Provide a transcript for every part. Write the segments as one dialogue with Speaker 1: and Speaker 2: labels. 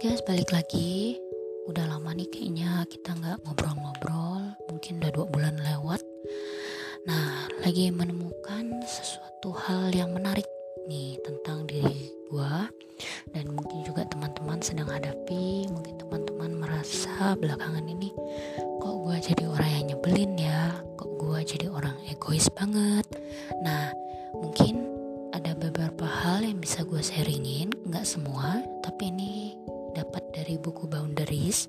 Speaker 1: guys, balik lagi. Udah lama nih kayaknya kita nggak ngobrol-ngobrol. Mungkin udah dua bulan lewat. Nah, lagi menemukan sesuatu hal yang menarik nih tentang diri gua dan mungkin juga teman-teman sedang hadapi. Mungkin teman-teman merasa belakangan ini kok gua jadi orang yang nyebelin ya, kok gua jadi orang egois banget. Nah, mungkin ada beberapa hal yang bisa gue sharingin, nggak semua, tapi ini dapat dari buku Boundaries.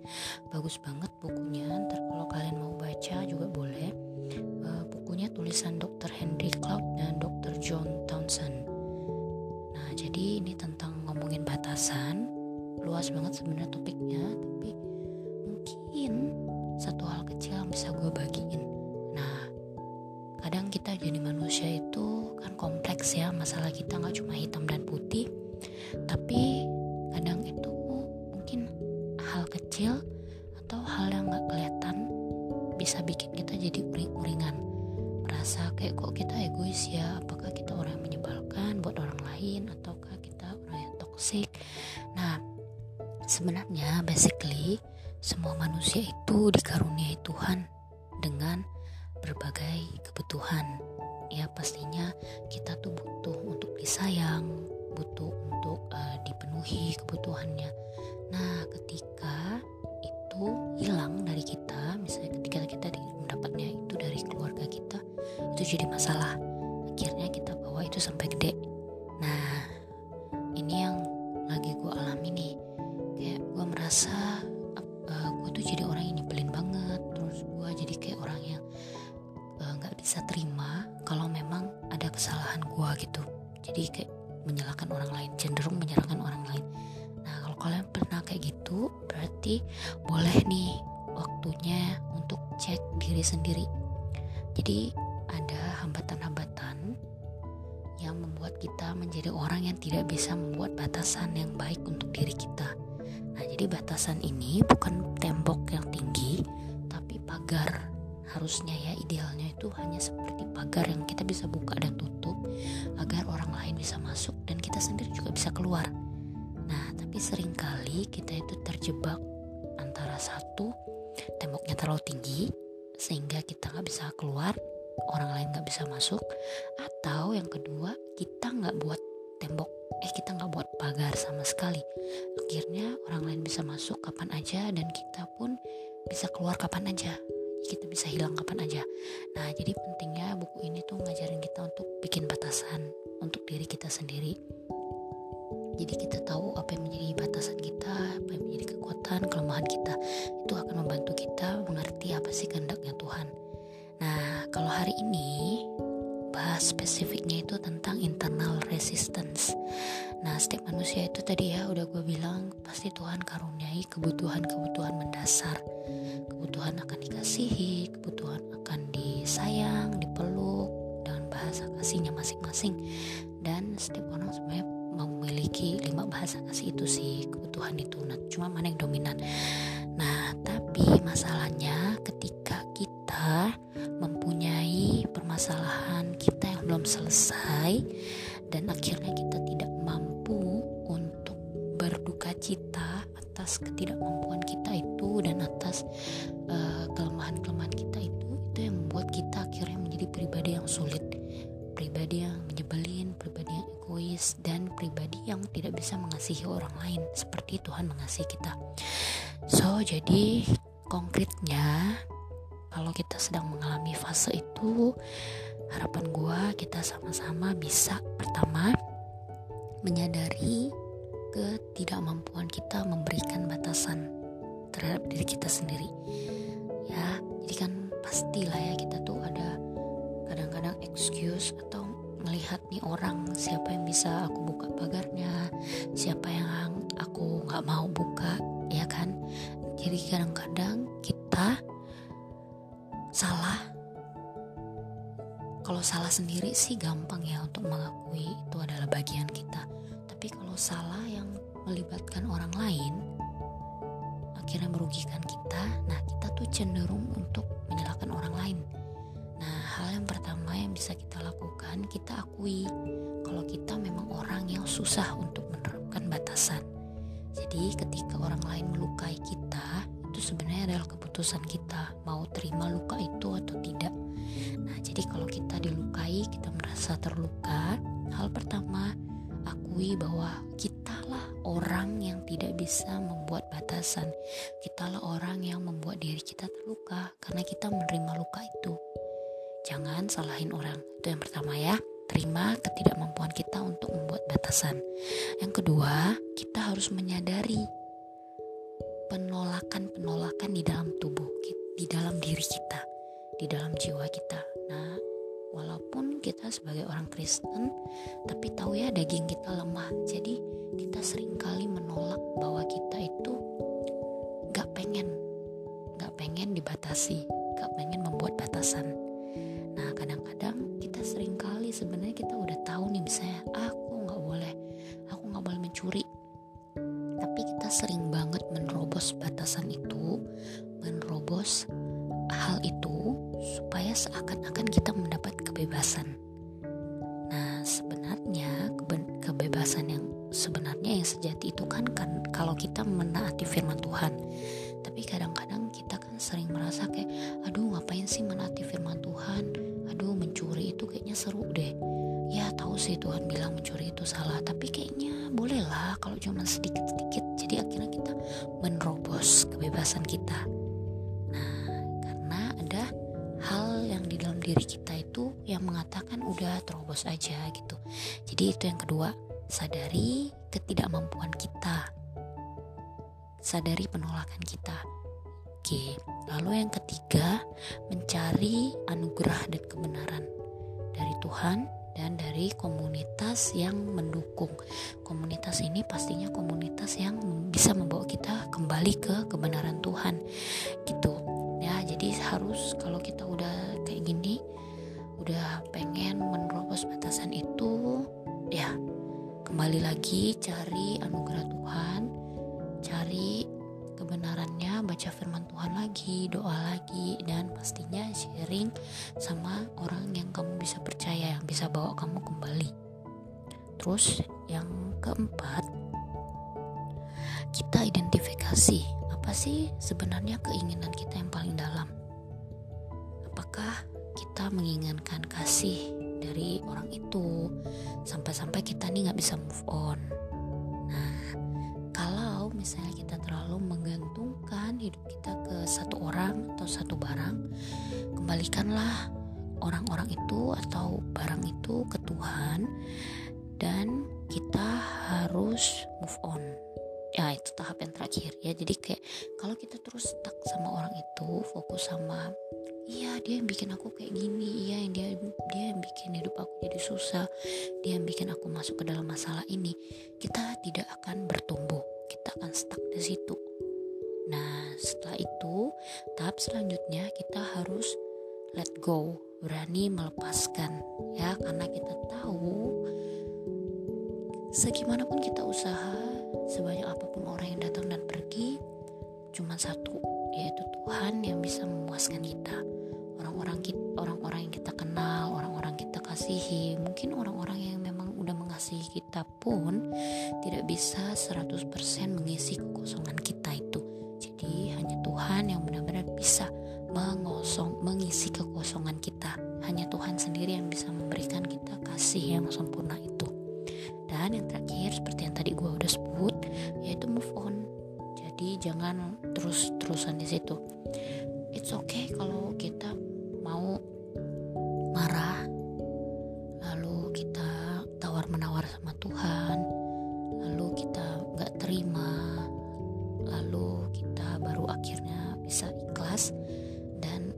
Speaker 1: Bagus banget bukunya. Ntar kalau kalian mau baca juga boleh. Uh, bukunya tulisan Dr. Henry Cloud dan Dr. John Townsend. Nah jadi ini tentang ngomongin batasan. Luas banget sebenarnya topiknya tapi mungkin satu hal kecil yang bisa gue bagiin. Nah kadang kita jadi manusia itu kan kompleks ya. Masalah kita nggak cuma hitam dan putih tapi kadang itu hal kecil atau hal yang gak kelihatan bisa bikin kita jadi uring-uringan. Merasa kayak kok kita egois ya? Apakah kita orang yang menyebalkan buat orang lain? Ataukah kita orang yang toksik nah sebenarnya basically semua manusia itu dikaruniai Tuhan dengan berbagai kebutuhan. Ya pastinya kita tuh butuh untuk disayang butuh untuk uh, dipenuhi kebutuhannya Nah, ketika itu hilang dari kita, misalnya ketika kita mendapatnya itu dari keluarga kita, itu jadi masalah. Akhirnya kita bawa itu sampai gede. Nah, berarti boleh nih waktunya untuk cek diri sendiri. Jadi ada hambatan-hambatan yang membuat kita menjadi orang yang tidak bisa membuat batasan yang baik untuk diri kita. Nah jadi batasan ini bukan tembok yang tinggi tapi pagar. Harusnya ya idealnya itu hanya seperti pagar yang kita bisa buka dan tutup agar orang lain bisa masuk dan kita sendiri juga bisa keluar. Nah, tapi sering kali kita itu terjebak antara satu temboknya terlalu tinggi sehingga kita nggak bisa keluar, orang lain nggak bisa masuk, atau yang kedua kita nggak buat tembok, eh kita nggak buat pagar sama sekali. Akhirnya orang lain bisa masuk kapan aja dan kita pun bisa keluar kapan aja kita bisa hilang kapan aja. Nah, jadi pentingnya buku ini tuh ngajarin kita untuk bikin batasan untuk diri kita sendiri jadi kita tahu apa yang menjadi batasan kita kelemahan kita itu akan membantu kita mengerti apa sih kehendaknya Tuhan. Nah kalau hari ini bahas spesifiknya itu tentang internal resistance. Nah setiap manusia itu tadi ya udah gue bilang pasti Tuhan karuniai kebutuhan-kebutuhan mendasar. Kebutuhan akan dikasihi kebutuhan akan disayang dipeluk dengan bahasa kasihnya masing-masing. Dan setiap orang sebenarnya memiliki lima bahasa kasih itu sih kebutuhan itu nah cuma mana yang dominan. Nah tapi masalahnya ketika kita mempunyai permasalahan kita yang belum selesai dan akhirnya kita tidak mampu untuk berduka cita atas ketidakmampuan kita itu dan atas uh, kelemahan-kelemahan kita itu itu yang membuat kita akhirnya menjadi pribadi yang sulit pribadi yang menyebelin, pribadi yang egois, dan pribadi yang tidak bisa mengasihi orang lain seperti Tuhan mengasihi kita. So, jadi konkretnya kalau kita sedang mengalami fase itu, harapan gue kita sama-sama bisa pertama menyadari ketidakmampuan kita memberikan batasan terhadap diri kita sendiri. Ya, jadi kan pastilah ya kita tuh ada kadang-kadang excuse atau melihat nih orang siapa yang bisa aku buka pagarnya siapa yang aku nggak mau buka ya kan? Jadi kadang-kadang kita salah. Kalau salah sendiri sih gampang ya untuk mengakui itu adalah bagian kita. Tapi kalau salah yang melibatkan orang lain akhirnya merugikan kita nah kita tuh cenderung untuk menyalahkan orang lain Nah, hal yang pertama yang bisa kita lakukan, kita akui kalau kita memang orang yang susah untuk menerapkan batasan. jadi ketika orang lain melukai kita itu sebenarnya adalah keputusan kita mau terima luka itu atau tidak. Nah jadi kalau kita dilukai kita merasa terluka hal pertama akui bahwa kitalah orang yang tidak bisa membuat batasan. Kitalah orang yang membuat diri kita terluka karena kita menerima luka itu jangan salahin orang itu yang pertama ya terima ketidakmampuan kita untuk membuat batasan. Yang kedua, kita harus menyadari penolakan-penolakan di dalam tubuh, di dalam diri kita, di dalam jiwa kita. Nah, walaupun kita sebagai orang Kristen, tapi tahu ya daging kita lemah. Jadi kita sering kali menolak bahwa kita itu gak pengen, gak pengen dibatasi, gak pengen membuat batasan. Nah, kadang-kadang kita sering kali sebenarnya kita udah tahu nih misalnya aku nggak boleh, aku nggak boleh mencuri. Tapi kita sering banget menerobos batasan itu, menerobos hal itu supaya seakan-akan kita mendapat kebebasan. Nah, sebenarnya kebe kebebasan yang sebenarnya yang sejati itu kan kan kalau kita menaati firman Tuhan. Tapi kadang-kadang kita kan sering merasa kayak aduh ngapain sih menaati firman Tuhan? Aduh mencuri itu kayaknya seru deh. Ya tahu sih Tuhan bilang mencuri itu salah, tapi kayaknya bolehlah kalau cuma sedikit-sedikit. Jadi akhirnya kita menerobos kebebasan kita. Nah, karena ada hal yang di dalam diri kita itu yang mengatakan udah terobos aja gitu. Jadi itu yang kedua, sadari ketidakmampuan kita. Sadari penolakan kita. Oke, lalu yang ketiga, mencari anugerah dan kebenaran dari Tuhan dan dari komunitas yang mendukung. Komunitas ini pastinya komunitas yang bisa membawa kita kembali ke kebenaran Tuhan. Gitu. Ya, jadi harus kalau kita udah kayak gini, udah pengen menerobos batasan itu, ya kembali lagi cari anugerah Tuhan cari kebenarannya baca firman Tuhan lagi doa lagi dan pastinya sharing sama orang yang kamu bisa percaya yang bisa bawa kamu kembali. Terus yang keempat kita identifikasi apa sih sebenarnya keinginan kita yang paling dalam? Apakah kita menginginkan kasih dari orang itu? Sampai-sampai kita nih nggak bisa move on misalnya kita terlalu menggantungkan hidup kita ke satu orang atau satu barang kembalikanlah orang-orang itu atau barang itu ke Tuhan dan kita harus move on. Ya itu tahap yang terakhir. Ya jadi kayak kalau kita terus stuck sama orang itu fokus sama iya dia yang bikin aku kayak gini iya yang dia dia yang bikin hidup aku jadi susah dia yang bikin aku masuk ke dalam masalah ini kita tidak akan bertumbuh kita akan stuck di situ. Nah setelah itu tahap selanjutnya kita harus let go berani melepaskan ya. Karena kita tahu segimanapun kita usaha sebanyak apa pun orang yang datang dan pergi cuma satu yaitu Tuhan yang bisa memuaskan kita. Orang-orang orang-orang yang kita kenal orang-orang kita kasihi mungkin orang-orang yang memang mengasihi kita pun tidak bisa 100% mengisi kekosongan kita itu. Jadi hanya Tuhan yang benar-benar bisa mengosong mengisi kekosongan kita. Hanya Tuhan sendiri yang bisa memberikan kita kasih yang sempurna itu. Dan yang terakhir seperti kita nggak terima lalu kita baru akhirnya bisa ikhlas. Dan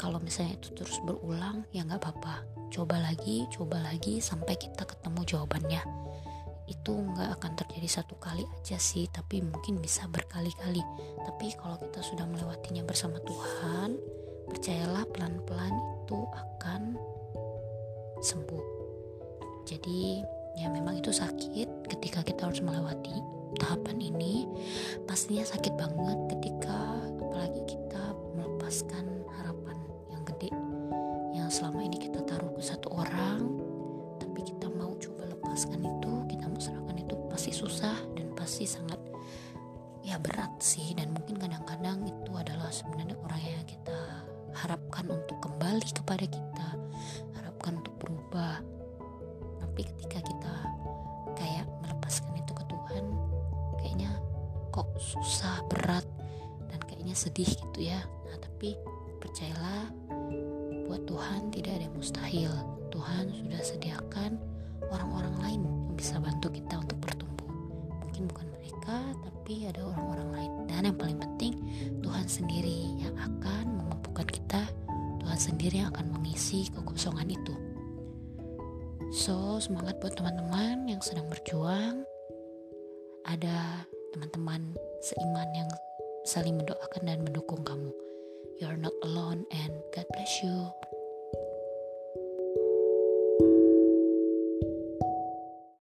Speaker 1: kalau misalnya itu terus berulang ya nggak apa-apa. Coba lagi coba lagi sampai kita ketemu jawabannya. Itu nggak akan terjadi satu kali aja sih tapi mungkin bisa berkali-kali. Tapi kalau kita sudah melewatinya bersama Tuhan percayalah pelan-pelan itu akan sembuh. Jadi ya memang itu sakit ketika kita harus melewati tahapan ini. Pastinya sakit banget ketika apalagi kita melepaskan harapan yang gede yang selama ini kita taruh ke satu orang tapi kita mau coba lepaskan itu kita mau serahkan itu pasti susah dan pasti sangat ya berat sih. Dan mungkin kadang-kadang itu adalah sebenarnya orang yang kita harapkan untuk kembali kepada kita harapkan untuk berubah kok susah berat dan kayaknya sedih gitu ya. Nah tapi percayalah buat Tuhan tidak ada yang mustahil. Tuhan sudah sediakan orang-orang lain yang bisa bantu kita untuk bertumbuh. Mungkin bukan mereka tapi ada orang-orang lain. Dan yang paling penting Tuhan sendiri yang akan memampukan kita. Tuhan sendiri yang akan mengisi kekosongan itu. So semangat buat teman-teman yang sedang berjuang. Ada teman-teman seiman yang saling mendoakan dan mendukung kamu. You're not alone and God bless you